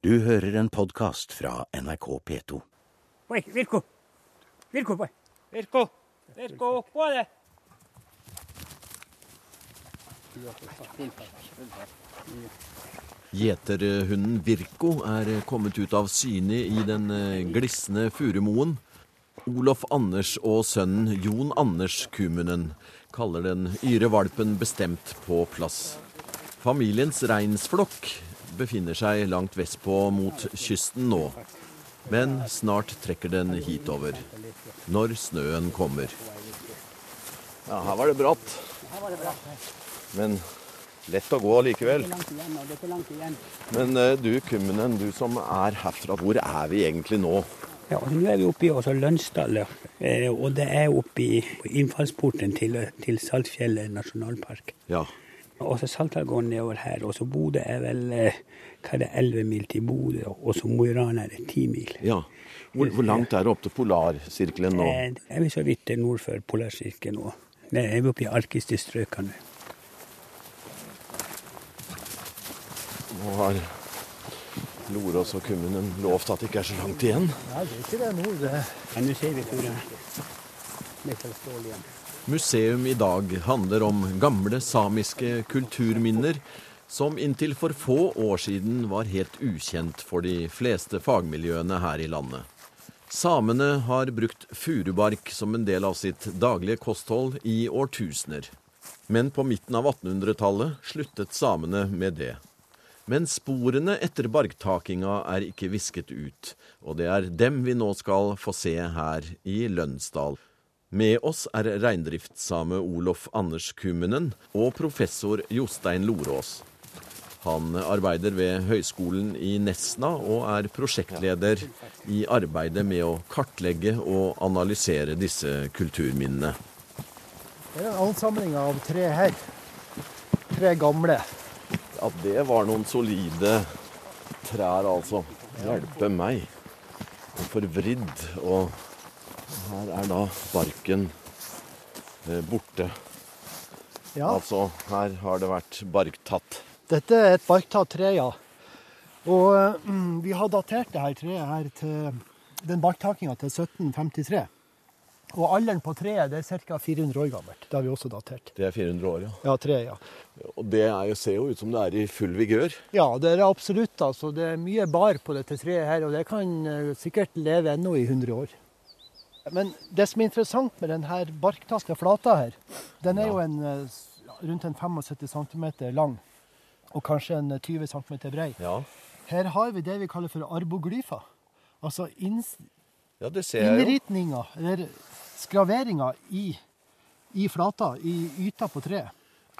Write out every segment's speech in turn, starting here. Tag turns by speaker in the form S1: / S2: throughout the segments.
S1: Du hører en podkast fra NRK P2.
S2: Oi, Virko! Virko, boy. Virko! Virko, på det!
S3: Gjeterhunden Virko er kommet ut av syne i den eh, glisne furumoen. Olof Anders og sønnen Jon Anders Kumunen kaller den yre valpen bestemt på plass. Familiens reinsflokk befinner seg langt vestpå mot kysten nå. Men snart trekker den hitover. Når snøen kommer. Ja, her var det bratt. Men lett å gå likevel. Men eh, du Kummenen, du som er herfra, hvor er vi egentlig nå?
S2: Ja, Nå er vi oppe i også Lønsdal, eh, og det er oppe i innfallsporten til, til Saltfjellet nasjonalpark.
S3: Ja,
S2: Og så Saltdal går nedover her, og så Bodø er vel eh, hva er det, 11 mil til Bodø, og så Mo i Rana er det 10 mil.
S3: ja. Hvor, hvor langt er det opp til polarsirkelen nå?
S2: Jeg er vi så vidt nord for Polarsirkelen nå. Det er vi oppe i arktiske strøkene.
S3: Nå har Lorås og Kummen lovt at det ikke er så langt igjen.
S2: Nei, det er ikke det nå. Det. Men nå ser vi furuene. Litt av stål igjen.
S3: Museum i dag handler om gamle samiske kulturminner som inntil for få år siden var helt ukjent for de fleste fagmiljøene her i landet. Samene har brukt furubark som en del av sitt daglige kosthold i årtusener. Men på midten av 1800-tallet sluttet samene med det. Men sporene etter barktakinga er ikke visket ut, og det er dem vi nå skal få se her i Lønsdal. Med oss er reindriftssame Olof Anders Kummenen og professor Jostein Lorås. Han arbeider ved Høgskolen i Nesna og er prosjektleder i arbeidet med å kartlegge og analysere disse kulturminnene.
S4: Det er en ansamling av tre her. Tre gamle.
S3: Ja, det var noen solide trær, altså. Hjelpe meg. Forvridd. Og her er da barken eh, borte.
S4: Ja,
S3: Altså, her har det vært barktatt.
S4: dette er et barktatt tre, ja. Og mm, vi har datert det her treet her til den barktakinga til 1753. Og alderen på treet det er ca. 400 år gammelt. Det har vi også datert.
S3: Det er 400 år, ja.
S4: Ja, treet, ja.
S3: Og det er jo, ser jo ut som det er i full vigør.
S4: Ja, det er absolutt. altså. Det er mye bar på dette treet her, og det kan eh, sikkert leve ennå i 100 år. Men det som er interessant med denne barktaske flata her, den er jo en, eh, rundt en 75 cm lang og kanskje en 20 cm brei.
S3: Ja,
S4: Her har vi det vi kaller for arboglyfer. Altså inns-
S3: ja
S4: innritninga, eller skraveringa i, i flata, i yta på treet.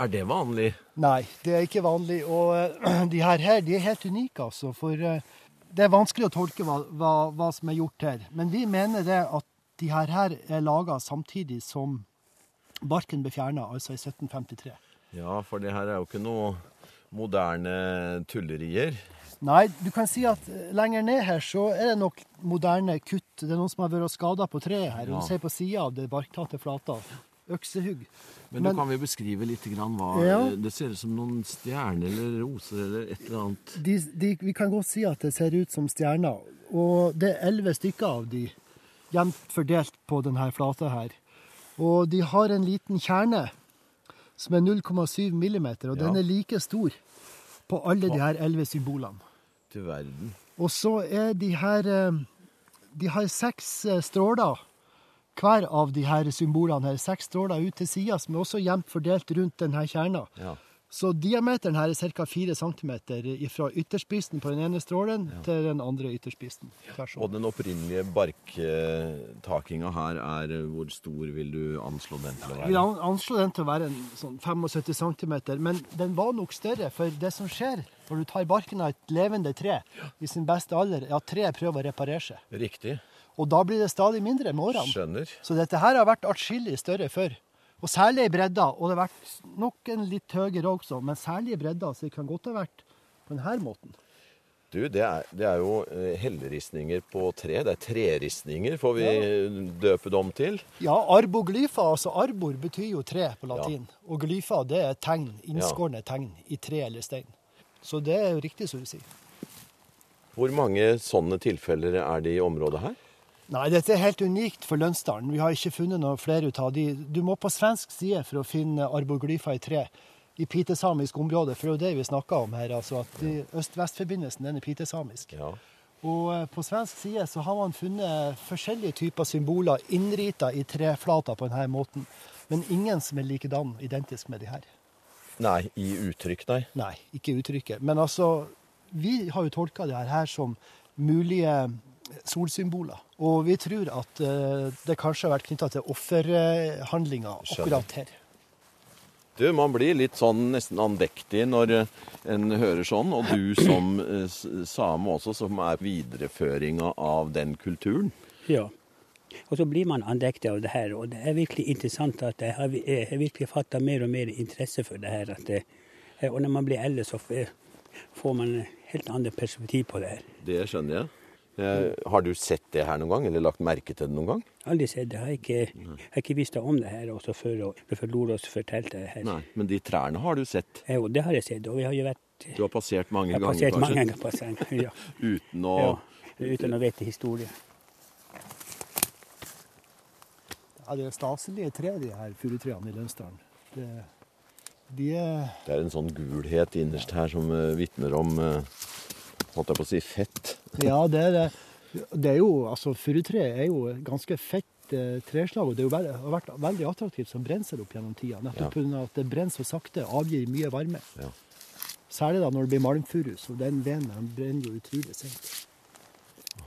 S3: Er det vanlig?
S4: Nei, det er ikke vanlig. Og eh, de her, her de er helt unike, altså. For eh, det er vanskelig å tolke hva, hva, hva som er gjort her. Men vi mener det at de her, her er laga samtidig som barken ble fjerna, altså i 1753.
S3: Ja, for det her er jo ikke noe moderne tullerier.
S4: Nei, du kan si at eh, lenger ned her så er det nok moderne kutt. Det er noen som har vært skada på treet her.
S3: Ja.
S4: Du ser på sida av det barktatte flata. Øksehugg.
S3: Men,
S4: Men-
S3: du kan vi beskrive litt grann hva
S4: Ja.
S3: Det ser ut som noen stjerner eller roser eller et eller annet.
S4: De, de, vi kan godt si at det ser ut som stjerner. Og det er elleve stykker av de jevnt fordelt på denne flata her. Og de har en liten kjerne som er 0,7 millimeter, og
S3: Ja.
S4: den er like stor på alle de her elleve symbolene.
S3: Til verden.
S4: Og så er de her eh, De har seks eh, stråler, hver av de her symbolene her. Seks stråler ut til sida, som er også jevnt fordelt rundt denne kjerna.
S3: Ja.
S4: Så diameteren her er ca. 4 cm fra ytterspissen på den ene strålen til den andre ytterspissen.
S3: Og den opprinnelige barktakinga her er Hvor stor vil du anslå den til å
S4: Jeg vil
S3: være?
S4: an- anslå den til å være en sånn 75 cm, men den var nok større. For det som skjer når du tar barken av et levende tre i sin beste alder, er at treet prøver å reparere seg.
S3: Riktig.
S4: Og da blir det stadig mindre med årene.
S3: Skjønner.
S4: Så dette her har vært atskillig større før. Og særlig i bredda. Og det har vært nok en litt høyere også, men særlig i bredda, så det kan godt ha vært på denne måten.
S3: Du, det er, det er jo eh, helleristninger på tre. Det er treristninger, får vi døpe dem til.
S4: Ja, arboglyfa, altså arbor betyr jo tre på latin. Og glyfa, det er tegn, innskårne tegn i tre eller stein. Så det er jo riktig som du sier.
S3: Hvor mange sånne tilfeller er det i området her?
S4: Nei, dette er helt unikt for Lønsdalen. Vi har ikke funnet noe flere ut av de. Du må på svensk side for å finne arboglyfer i tre i pitesamisk område, for det er jo det vi snakker om her. altså at Øst-vest-forbindelsen den er pitesamisk.
S3: Ja.
S4: Og eh, på svensk side så har man funnet forskjellige typer symboler innrita i treflater på denne måten, men ingen som er likedan, identisk med de her.
S3: Nei, i uttrykk, nei.
S4: Nei, ikke uttrykket. Men altså, vi har jo tolka det her som mulige solsymboler. Og vi tror at uh, det kanskje har vært knytta til offerhandlinger akkurat her.
S3: Du, man blir litt sånn nesten andektig når eh, en hører sånn, og du som eh, same også, som er videreføringa av den kulturen.
S2: Ja. Og så blir man andektig av det her, og det er virkelig interessant at jeg har, jeg har virkelig fatta mer og mer interesse for det her. Det, og når man blir eldre, så får man helt andre perspektiv på det her.
S3: Det skjønner jeg. Eh, har du sett det her noen gang, eller lagt merke til det noen gang?
S2: Aldri sett det. Jeg har ikke, jeg har ikke visst om det her også før, før Lorås fortalte det her.
S3: Nei, Men de trærne har du sett?
S2: Jo, det har jeg sett. Og vi har jo vært
S3: Du har passert mange ganger,
S2: passert mange ganger, passert, ja.
S3: uten å
S2: ja, Uten å vite historie.
S4: Ja, det er staselige tre, de her furutrærne i Lønsdalen. Det, de er
S3: Det er en sånn gulhet innerst her som uh, vitner om uh, holdt jeg på å si fett.
S4: Ja, det er det. Det er jo, altså Furutre er jo ganske fett eh, treslag, og det jo har vært veldig attraktivt som brensel opp gjennom tida. Nettopp pga. Ja. at det brenner så sakte, avgir mye varme.
S3: Ja.
S4: Særlig da når det blir malmfuru, så den veden brenner jo utrolig sent.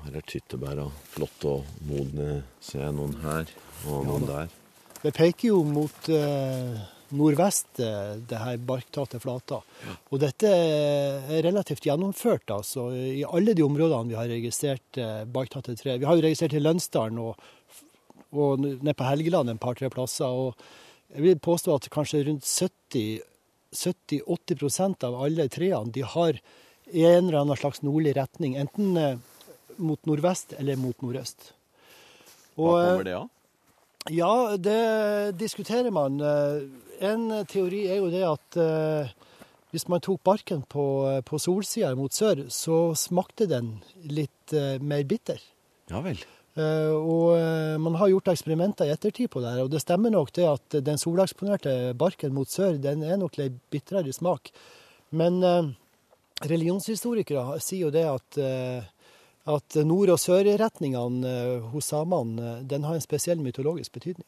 S3: Her er tyttebæra flotte og modne. Ser jeg noen her og noen ja, der.
S4: Det peker jo mot eh, nordvest, eh, det her barktatte flata. Og dette er relativt gjennomført altså, i alle de områdene vi har registrert eh, barktatte tre. Vi har jo registrert i Lønsdalen og, og nede på Helgeland en par-tre plasser. og Jeg vil påstå at kanskje rundt 70-80% av alle trærne de har en eller annen slags nordlig retning. Enten eh, mot nordvest eller mot nordøst.
S3: Og, Hva kommer det av?
S4: Ja, det diskuterer man. Eh, en teori er jo det at uh, hvis man tok barken på, på solsida mot sør, så smakte den litt uh, mer bitter.
S3: Ja vel.
S4: Uh, og man har gjort eksperimenter i ettertid på det, her, og det stemmer nok det at den soleksponerte barken mot sør den er nok litt bitrere i smak. Men religionshistorikere sier jo det at at nord- og sørretningene eh, hos samene eh, den har en spesiell mytologisk betydning.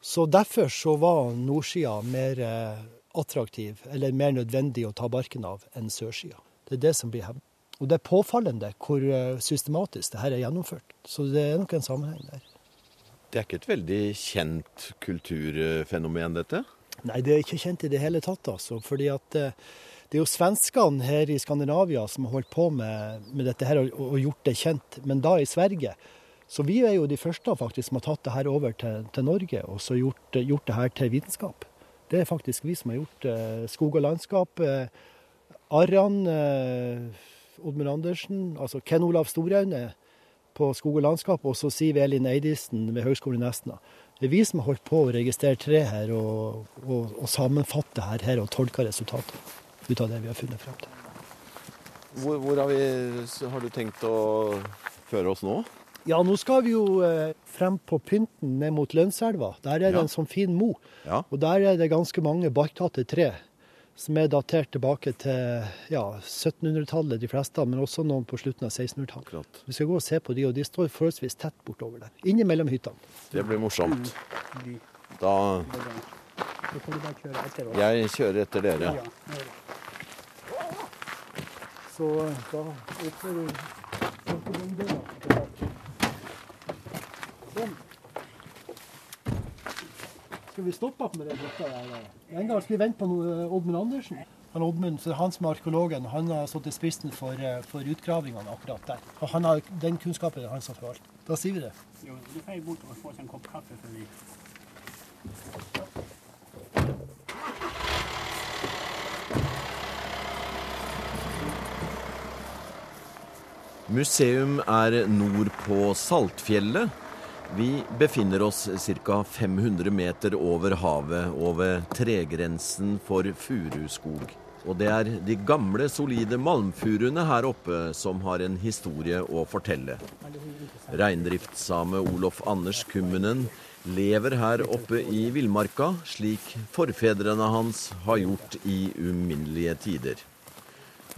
S4: Så derfor så var nordsida mer eh, attraktiv, eller mer nødvendig å ta barken av, enn sørsida. Det er det som blir hevdet. Og det er påfallende hvor systematisk det her er gjennomført. Så det er nok en sammenheng der.
S3: Det er ikke et veldig kjent kulturfenomen, dette?
S4: Nei, det er ikke kjent i det hele tatt, altså. Fordi at det er jo svenskene her i Skandinavia som har holdt på med, med dette her og, og, gjort det kjent, men da i Sverige. Så vi er jo de første faktisk som har tatt det her over til, til Norge og så gjort, gjort, det her til vitenskap. Det er faktisk vi som har gjort eh, skog og landskap. Eh, Arran, eh, Oddmund Andersen, altså Ken Olav Storaune på skog og landskap, og så Siv Elin Eidisen ved Høgskolen i Nesna. Det er vi som har holdt på å registrere tre her og, og, og sammenfatte her, her og tolke resultatet ut av det vi har funnet frem til.
S3: Hvor, hvor har, vi, har, du tenkt å føre oss nå?
S4: Ja, nå skal vi jo eh, frem på pynten ned mot Lønnselva. Der er det ja. en sånn fin mo. Ja. Og der er det ganske mange barktatte tre som er datert tilbake til ja, 1700-tallet, de fleste, men også noen på slutten av 1600-tallet. Vi skal gå og se på de, og de står forholdsvis tett bortover der. Innimellom hyttene.
S3: Det blir morsomt. Da Jeg kjører etter dere.
S4: Så da åpner du døra. Sånn. Skal vi stoppe opp med det blotta der? En gang skal vi vente på Oddmund Andersen. Han Oddmund, så han som er arkeologen, han har stått i spissen for, eh, for utgravingene akkurat der. Og han har, den kunnskapen er han som forvalter. Da sier vi det.
S2: Jo, du får bort og få seg en kopp kaffe før vi
S3: Museum er nord på Saltfjellet. Vi befinner oss ca. 500 meter over havet over tregrensen for furuskog. Og det er de gamle, solide malmfuruene her oppe som har en historie å fortelle. Reindriftssame Olof Anders Kummenen lever her oppe i villmarka, slik forfedrene hans har gjort i uminnelige tider.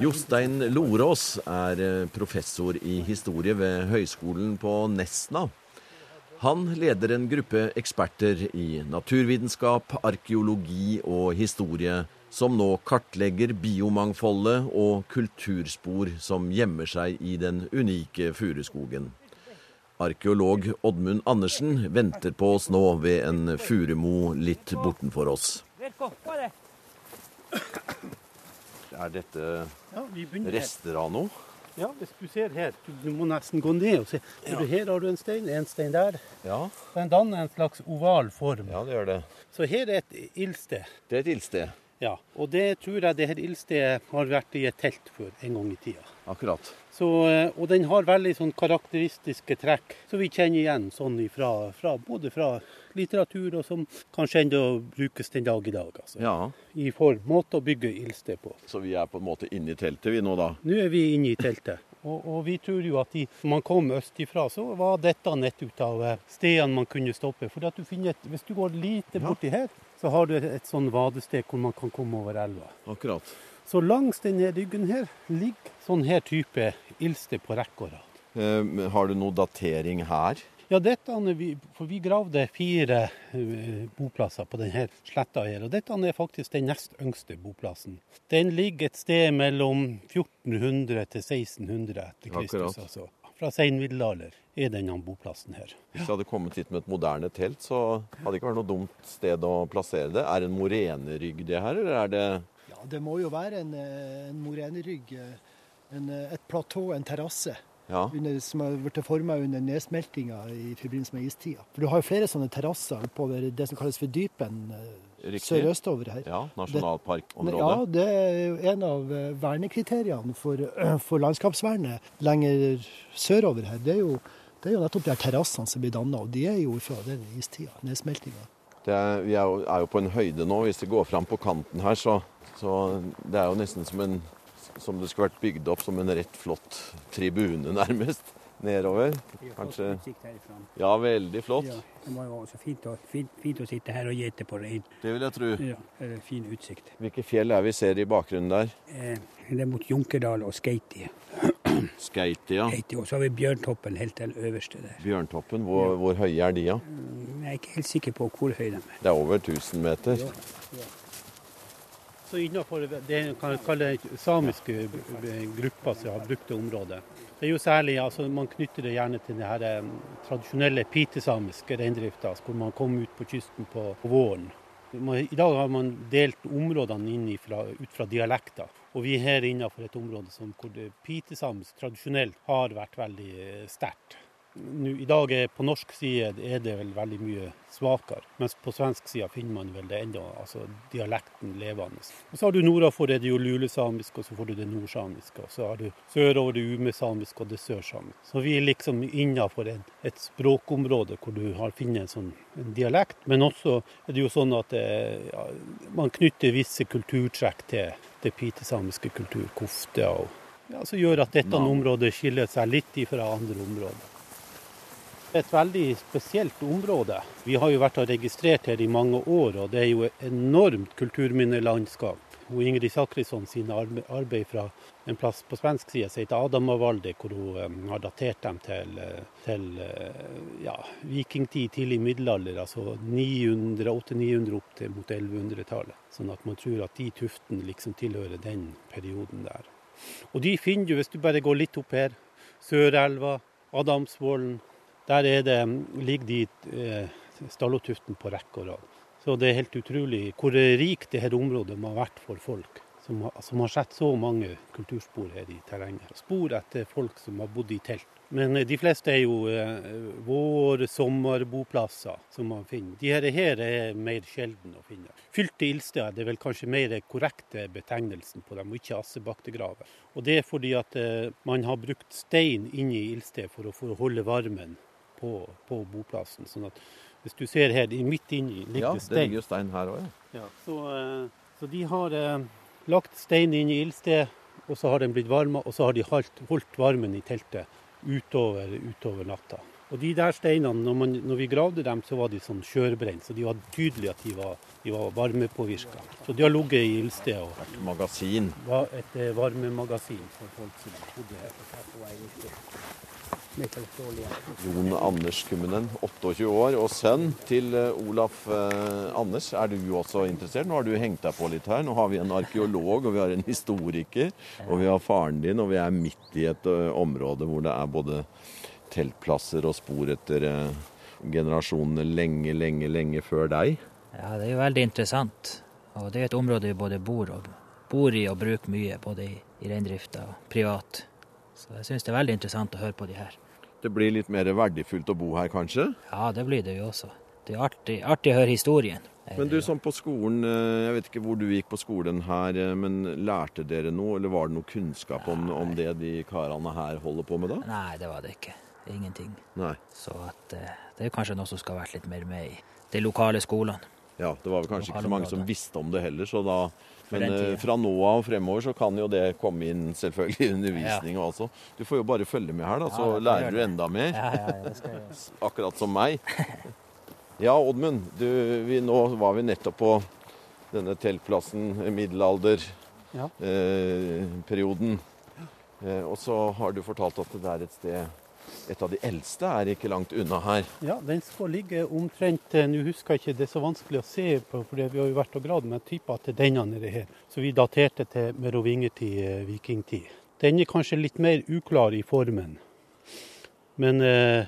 S3: Jostein Lorås er professor i historie ved Høgskolen på Nesna. Han leder en gruppe eksperter i naturvitenskap, arkeologi og historie som nå kartlegger biomangfoldet og kulturspor som gjemmer seg i den unike furuskogen. Arkeolog Oddmund Andersen venter på oss nå ved en furumo litt bortenfor oss. Er dette rester av noe?
S5: Ja, hvis du ser her, du må nesten gå ned og se. Ja. Her har du en stein, en stein der.
S3: Ja,
S5: Den danner en slags oval form.
S3: ja det gjør det.
S5: Så her er et ildsted.
S3: Det er et ildsted.
S5: Ja, og det tror jeg det her ildstedet har vært i et telt før en gang i tida.
S3: Akkurat.
S5: Så, eh, og den har veldig sånn karakteristiske trekk som vi kjenner igjen sånn ifra, fra, både fra litteratur og som kanskje enda brukes den dag i dag. Altså.
S3: Ja,
S5: I form, måte å bygge ildsted på.
S3: så vi er på en måte inne i teltet vi nå da.
S5: Nå er vi inne i teltet. Og, og vi tror jo at de, når man kom østifra, så var dette nett ut av eh, stedene man kunne stoppe. For at du finner et, hvis du går lite borti her, så har du et, et sånn vadested hvor man kan komme over elva.
S3: Akkurat.
S5: Så langs denne ryggen her ligger sånn her type ildsted på rekke og rad.
S3: Eh, har du noe datering her?
S5: Ja, dette vi, for vi gravde fire eh, boplasser på denne sletta her. Og dette er faktisk den nest yngste boplassen. Den ligger et sted mellom 1400 til 1600 etter Kristus. Altså. Fra sein middelalder er denne boplassen her.
S3: Hvis jeg hadde kommet hit med et moderne telt, så hadde det ikke vært noe dumt sted å plassere det. Er det en morenerygg det her, eller er det
S4: det må jo være en, eh, en morenerygg, eh, en, eh, et platå, en terrasse,
S3: Ja,
S4: under- som har blitt forma under nedsmeltinga i forbindelse med istida. For du har jo flere sånne terrasser oppover det som kalles for Dypen, sørøstover her.
S3: ja Nasjonalparkområdet.
S4: Ja, det er jo en av vernekriteriene for, for landskapsvernet lenger sørover her. Det er jo, det er jo nettopp de her terrassene som blir danna, og de er jo fra den istida, nedsmeltinga.
S3: Er, vi er jo, er jo på en høyde nå. Hvis det går fram på kanten her, så, så det er jo nesten som en som det skulle vært bygd opp som en rett flott tribune, nærmest. Nedover. Kanskje Ja, veldig flott.
S2: Ja, det var jo også fint å, fint, fint å sitte her og gjete på rein.
S3: Det vil jeg tro.
S2: Ja, det er fin utsikt.
S3: Hvilke fjell er vi ser i bakgrunnen der?
S2: Eh, det er mot Junkerdal og Skeiti.
S3: Skeitia.
S2: ja Og så har vi Bjørntoppen helt til øverste der.
S3: Bjørntoppen. Hvor, hvor høye er de, da?
S2: Mm, Jeg er ikke helt sikker på hvor høy de er.
S3: Det er over 1000 meter.
S5: Så innenfor det en kan kalle samiske grupper som har brukt det området. Det er jo særlig, altså Man knytter det gjerne til den her eh, tradisjonelle pitesamiske reindrifta, hvor man kom ut på kysten på våren. I dag har man delt områdene inn ifra, ut fra dialekter. Og vi er her innenfor et område som, hvor det pitesamisk tradisjonelt har vært veldig eh, sterkt. Nå, I dag er på norsk side er det vel veldig mye svakere, mens på svensk side finner man vel det enda, altså dialekten levende. Og Så har du nordafor er det jo lulesamisk, og så får du det nordsamiske. Og så har du sørover det umesamiske og det sørsamiske. Så vi er liksom innenfor et språkområde hvor du har funnet en sånn en dialekt. Men også er det jo sånn at det, ja, man knytter visse kulturtrekk til det pitesamiske kultur, kofte, og ja, som gjør at dette området skiller seg litt ifra andre områder. Et veldig spesielt område. Vi har jo vært og registrert her i mange år, og det er jo et enormt kulturminnelandskap. Og Ingrid Sakrisson sine arbeid fra en plass på svensk side som heter Adamavalde, hvor hun eh, har datert dem til, eh, til eh, ja, vikingtid, tidlig middelalder, altså 900, 800-900 opp til mot 1100-tallet. Sånn at man tror at de tuftene liksom tilhører den perioden der. Og de finner du, hvis du bare går litt opp her, Sørelva, Adamsvollen, der er det, ligger de eh, stallotuften på rekke og rad. Så det er helt utrolig hvor rikt dette området må ha vært for folk. Som har, som har sett så mange kulturspor her i terrenget. Spor etter folk som har bodd i telt. Men eh, de fleste er jo eh, vår- sommerboplasser som man finner. De her, her er mer sjelden å finne. Fylte ildsteder det er vel kanskje mer korrekte betegnelsen på dem, og ikke assebaktegraver. Og det er fordi at eh, man har brukt stein inni i ildstedet for å, for å holde varmen på, på boplassen. Sånn at hvis du ser her, midt inni ligger stein.
S3: Ja,
S5: det
S3: det ligger jo stein her òg, ja.
S5: Ja, så, så de har eh, lagt stein inn i ildsted, og så har den blitt varma, og så har de holdt, holdt varmen i teltet utover, utover natta. Og de der steinene, når, man, når vi gravde dem, så var de sånn skjørbrent, så de var tydelig at de var, de var varmepåvirka. Så de har ligget i ildstedet. og
S3: Et magasin.
S5: var et eh, varmemagasin for folk som bodde her.
S3: Jon Anders Kummenen, 28 år, og sønn til eh, Olaf eh, Anders. Er du også interessert? Nå har du hengt deg på litt her. Nå har vi en arkeolog, og vi har en historiker, og vi har faren din, og vi er midt i et eh, område hvor det er både teltplasser og spor etter eh, generasjonene lenge, lenge, lenge før deg.
S6: Ja, det er jo veldig interessant. Og det er et område vi både bor, og, bor i og bruker mye, både i, i reindrifta og privat. Så jeg syns det er veldig interessant å høre på de her.
S3: Det blir litt mer verdifullt å bo her, kanskje?
S6: Ja, det blir det jo også. Det er artig, artig å høre historien.
S3: Men du, sånn på skolen, eh, jeg vet ikke hvor du gikk på skolen her, eh, men lærte dere noe, eller var det noe kunnskap om, om det de karene her holder på med da?
S6: Nei, det var det ikke. Ingenting.
S3: Nei.
S6: Så at, eh, det er kanskje noe som skal ha vært litt mer med i de lokale skolene.
S3: Ja, det var vel kanskje ikke så mange som visste om det heller, så da Men eh, fra nå av og fremover så kan jo det komme inn selvfølgelig i undervisning også. Du får jo bare følge med her, da, så
S6: Ja,
S3: lærer du enda mer.
S6: Ja, ja, ja.
S3: Akkurat som meg. Ja, Oddmund, du, vi, nå var vi nettopp på denne teltplassen,
S5: Ja.
S3: middelalderperioden. Eh, og så har du fortalt at det er et sted Et av de eldste er ikke langt unna her.
S5: Ja, den skal ligge omtrent eh, Nå husker jeg ikke, det er så vanskelig å se på, for vi har jo vært og gravd, men jeg tipper at denne nede her. Så vi daterte til merovingertid, eh, vikingtid. Den er kanskje litt mer uklar i formen. Men, eh,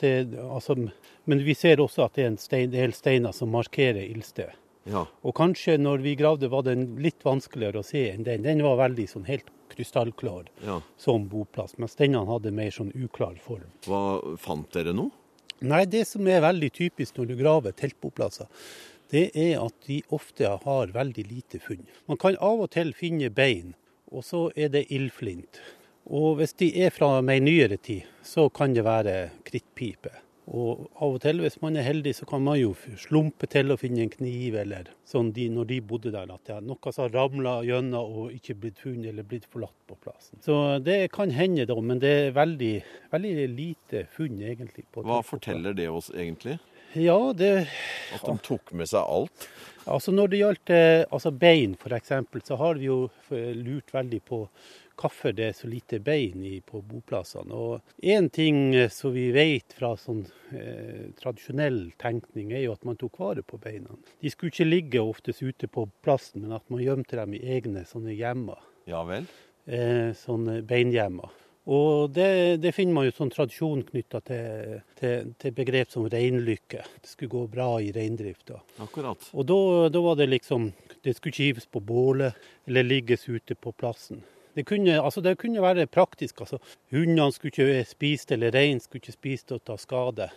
S5: det, altså, men vi ser også at det er en stein, del steiner som markerer ildsted.
S3: Ja,
S5: Og kanskje når vi gravde var den litt vanskeligere å se enn den. Den var veldig sånn helt krystallklar
S3: ja.
S5: som boplass, mens denne hadde mer sånn uklar form.
S3: Hva, fant dere noe?
S5: Nei, det som er veldig typisk når du graver teltboplasser, det er at de ofte har veldig lite funn. Man kan av og til finne bein, og så er det ildflint. Og hvis de er fra mer nyere tid, så kan det være krittpipe. Og av og til, hvis man er heldig, så kan man jo slumpe til å finne en kniv, eller sånn de, når de bodde der, at det er noe som har ramla gjennom og ikke blitt funnet eller blitt forlatt på plassen. Så det kan hende, da, men det er veldig, veldig lite funn, egentlig. på
S3: Hva forteller det oss egentlig?
S5: Ja, det,
S3: At de tok med seg alt?
S5: altså når det gjaldt eh, altså bein f.eks., så har vi jo eh, lurt veldig på hvorfor det er så lite bein på boplassene. Og én ting eh, som vi vet fra sånn eh, tradisjonell tenkning, er jo at man tok vare på beina. De skulle ikke ligge oftest ute på plassen, men at man gjemte dem i egne sånne gjemmer.
S3: Ja vel?
S5: Eh, sånne beingjemmer. Og det, det finner man jo sånn tradisjon knytta til, til, til begrep som reinlykke. Det skulle gå bra i reindrifta.
S3: Akkurat.
S5: Og da, da var det liksom Det skulle ikke hives på bålet eller ligges ute på plassen. Det kunne, altså det kunne være praktisk. altså Hundene skulle ikke spise det, eller reinen skulle ikke spise det og ta skade.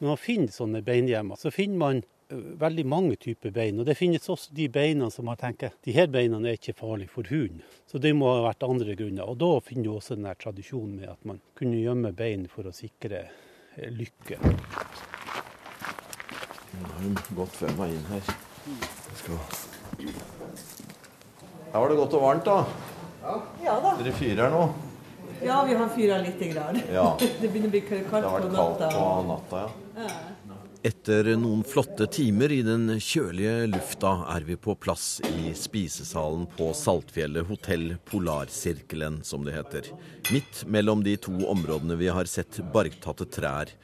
S5: Når man finner sånne beinhjemmer, så finner man veldig mange typer bein. Og det finnes også de beina som man tenker de her beina er ikke farlige for hund. Så det må ha vært andre grunner. Og da finner du også den der tradisjonen med at man kunne gjemme bein for å sikre eh, lykke.
S3: Nå har hun gått før meg inn her. Skal... Her var det godt og varmt, da.
S7: Ja da.
S3: Dere fyrer nå?
S7: Ja, vi har fyra lite grann.
S3: Ja.
S7: Det begynner å bli kaldt
S3: Det har
S7: på
S3: vært kaldt
S7: natta.
S3: på natta, ja.
S1: Etter noen flotte timer i den kjølige lufta er vi på plass i spisesalen på Saltfjellet hotell Polarsirkelen, som det heter. Midt mellom de to områdene vi har sett barktatte trær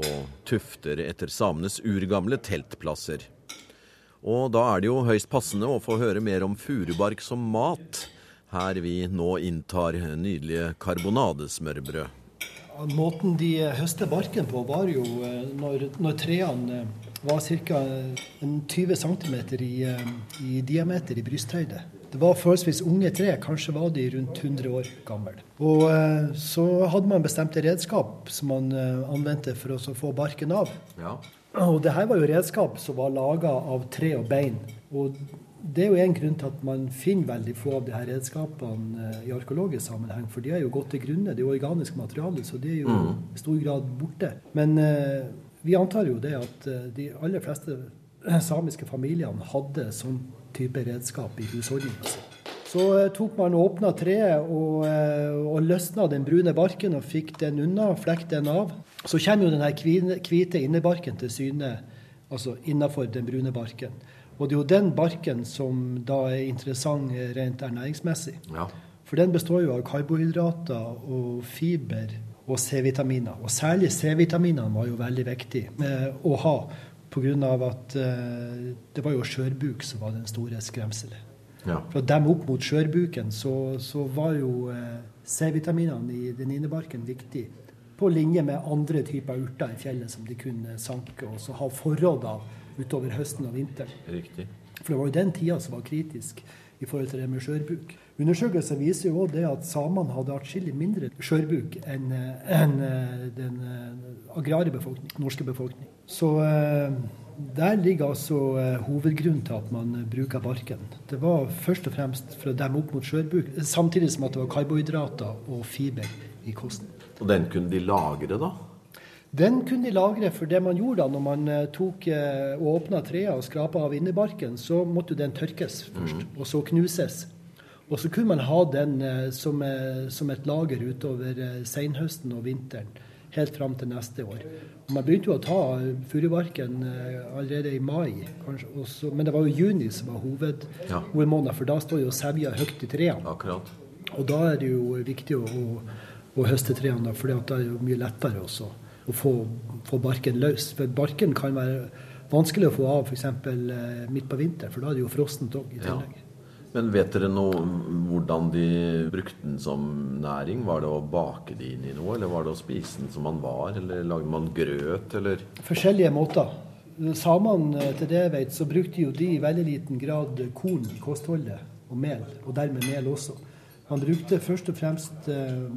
S1: og tufter etter samenes urgamle teltplasser. Og da er det jo høyst passende å få høre mer om furubark som mat, her vi nå inntar nydelige karbonadesmørbrød.
S4: Ja, Måten de høster barken på, var jo eh, når, når trærne eh, var ca. 20 cm i, eh, i diameter i brysthøyde. Det var forholdsvis unge tre, kanskje var de rundt 100 år gamle. Og eh, så hadde man bestemte redskap som man eh, anvendte for å få barken av.
S3: ja.
S4: Og det her var jo redskap som var laga av tre og bein. Og det er jo en grunn til at man finner veldig få av de her redskapene eh, i arkeologisk sammenheng, for de er jo gått til grunne. Det er jo organisk materiale, så de er jo i stor grad borte. Men eh, vi antar jo det at eh, de aller fleste samiske familiene hadde sånn type redskap i husholdninga si. Så eh, tok man og åpna treet og, eh, og løsna den brune barken og fikk den unna, flekk den av. Så kommer jo den her hvite innebarken til syne altså innafor den brune barken. Og det er jo den barken som da er interessant rent ernæringsmessig. Ja. For den består jo av karbohydrater og fiber og C-vitaminer. Og særlig C-vitaminene var jo veldig viktig eh, å ha pga. at eh, det var jo skjørbuk som var den store skremselet. Ja. For å demme opp mot skjørbuken så, så var jo eh, C-vitaminene i den innebarken viktig. På linje med andre typer urter i fjellet som de kunne sanke og så ha forråd av utover høsten og vinteren.
S3: Riktig.
S4: For det var jo den tida som var kritisk i forhold til det med skjørbuk. Undersøkelser viser jo òg det at samene hadde atskillig mindre skjørbuk enn en den agrare befolkning, norske befolkning. Så der ligger altså hovedgrunnen til at man bruker barken. Det var først og fremst for å demme opp mot skjørbuk, samtidig som at det var karbohydrater og fiber i kosten.
S3: Og den kunne de lagre, da?
S4: Den kunne de lagre, for det man gjorde da når man tok og åpna trærne og skrapa av innebarken, så måtte den tørkes først, mm. og så knuses. Og så kunne man ha den eh, som, eh, som, et lager utover eh, senhøsten og vinteren, helt fram til neste år. Og man begynte jo å ta furubarken allerede i mai, kanskje, også, men det var jo juni som var hoved, ja. for da står jo sevja høyt i trærne. Og da er det jo viktig å, å høste trærne, for det er jo mye lettere også å få, få, barken løs. For barken kan være vanskelig å få av f.eks. midt på vinteren, for da er det jo frossent òg i tillegg. Ja.
S3: Men vet dere noe hvordan de brukte den som næring? Var det å bake det inn i noe, eller var det å spise den som man var? Eller lagde man grøt, eller
S4: Forskjellige måter. Samene, eh, til det jeg vet, så brukte jo de i veldig liten grad korn i kostholdet, og mel, og dermed mel også. Han brukte først og fremst eh,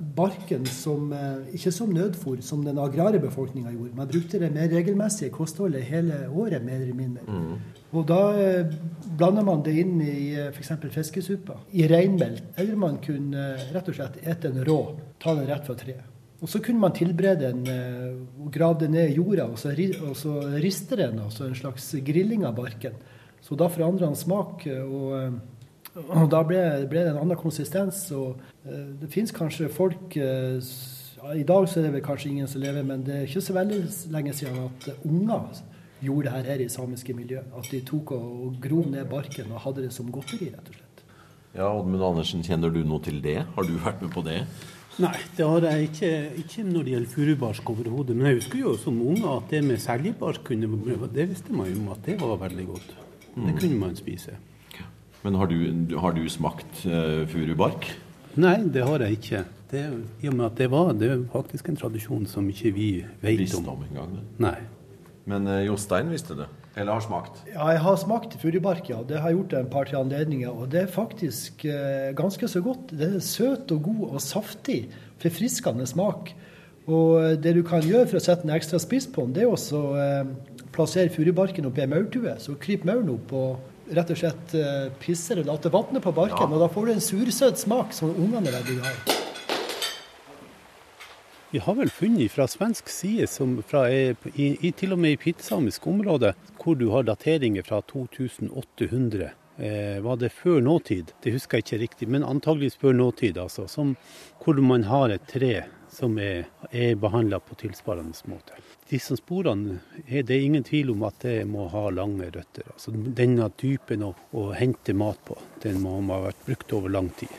S4: barken som, eh, ikke som nødfôr, som den agrare befolkninga gjorde. Man brukte det mer regelmessige kostholdet hele året, mer eller mindre. Mm. Og da eh, blander man det inn i eh, f.eks. fiskesuppa, i reinmelk. Eller man kunne eh, rett og slett ete den rå, ta den rett fra treet. Og så kunne man tilberede den og grave den ned i jorda, og så, og så riste den, altså en slags grilling av barken. Så da forandrer den smak, og, og da ble, ble, det en annen konsistens. Og det fins kanskje folk ja, I dag så er det vel kanskje ingen som lever, men det er ikke så veldig lenge siden at unger gjorde det her, her i samiske miljø. At de tok og grov ned barken og hadde det som godteri, rett og slett.
S3: Ja, Oddmund Andersen, kjenner du noe til det? Har du vært med på det?
S5: Nei, det har jeg ikke, ikke når det gjelder furubarsk overhodet. Men jeg husker jo som unge at det med seljebark kunne Det visste man jo om at det var veldig godt. Det mm. kunne man spise.
S3: Men har du, har du smakt uh, furubark?
S5: Nei, det har jeg ikke. Det, I og med at det var det er faktisk en tradisjon som ikke vi vet om.
S3: Visste om engang?
S5: Nei.
S3: Men uh, Jostein visste det? Eller har smakt?
S4: Ja, jeg har smakt furubark, ja. Det har jeg gjort en par-tre anledninger. Og det er faktisk uh, ganske så godt. Det er søt og god og saftig. Forfriskende smak. Og det du kan gjøre for å sette en ekstra spiss på den, det er også eh, plassere furubarken oppi ei maurtue. Så kryper mauren opp og rett og slett eh, pisser og later vannet på barken. Ja. Og da får du en sursøt smak som ungene er veldig glad i.
S5: Vi har vel funnet fra svensk side, fra, i, i, til og med i pittsamisk område, hvor du har dateringer fra 2800. Eh, var det før nåtid? Det husker jeg ikke riktig, men antageligvis før nåtid. altså, som, Hvor man har et tre som er, er behandla på tilsvarende måte. Disse sporene er det ingen tvil om at det må ha lange røtter. altså Denne typen å, å hente mat på, den må ha vært brukt over lang tid.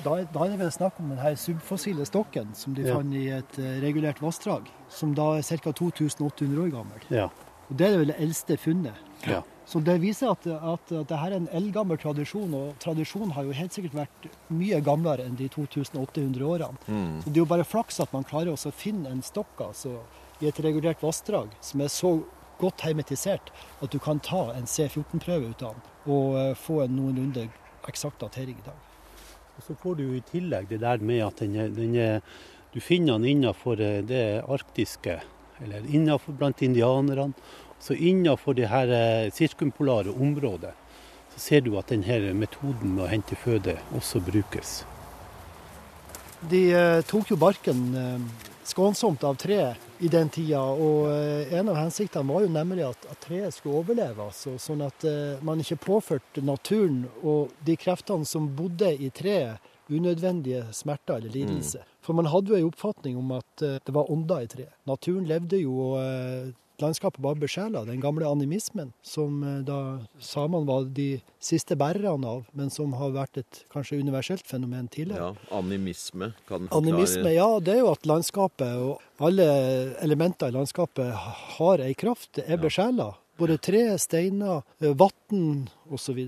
S4: Da, da, er det vel snakk om denne subfossile stokken som de ja. fant i et uh, regulert vassdrag, som da er ca. 2800 år gammel.
S5: Ja.
S4: Og Det er vel det eldste funnet. Ja. Så det viser at, at, at dette er en eldgammel tradisjon, og tradisjonen har jo helt sikkert vært mye gamlere enn de 2800 årene. Mm. Så Det er jo bare flaks at man klarer å finne en stokk altså, i et regulert vassdrag som er så godt hermetisert at du kan ta en C14-prøve ut av den og uh, få en noenlunde eksakt datering i dag.
S5: Og Så får du i tillegg det der med at den er, den er, du finner den innenfor eh, det arktiske, eller innenfor blant indianerne. Så innenfor det her eh, sirkumpolare området så ser du at denne metoden med å hente føde også brukes.
S4: De eh, tok jo barken eh, skånsomt av treet i den tida. Og eh, en av hensiktene var jo nemlig at, at treet skulle overleve. Altså, sånn at uh, man ikke påførte naturen og de kreftene som bodde i treet, unødvendige smerter eller lidelse. Mm. For man hadde jo en oppfatning om at uh, det var ånder i treet. Naturen levde jo uh, landskapet var besjela. Den gamle animismen, som eh, da samene var de siste bærerne av, men som har vært et kanskje universelt fenomen tidligere.
S1: Ja, Animisme, kan
S4: du forklare? Animisme, Ja, det er jo at landskapet og alle elementer i landskapet har ei kraft, det er besjela. Både tre, steiner, eh, vann osv.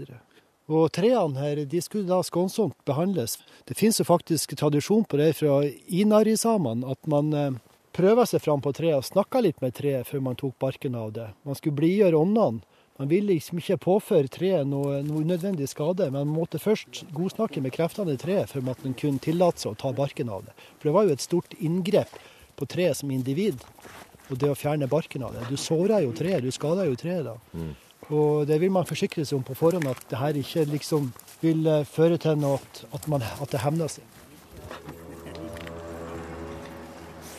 S4: Og trærne her de skulle da skånsomt behandles. Det finnes jo faktisk tradisjon på det fra inari-samene at man prøva seg fram på treet og snakke litt med treet før man tok barken av det. Man skulle blidgjøre åndene. Man ville liksom ikke påføre treet noe, noe, unødvendig skade, men man måtte først godsnakke med kreftene i treet før man kunne tillate seg å ta barken av det. For det var jo et stort inngrep på treet som individ, og det å fjerne barken av det. Du såra jo treet, du skada jo treet da. Mm. Og det vil man forsikre seg om på forhånd, at det her ikke liksom vil eh, føre til noe at, man, at det hevner seg.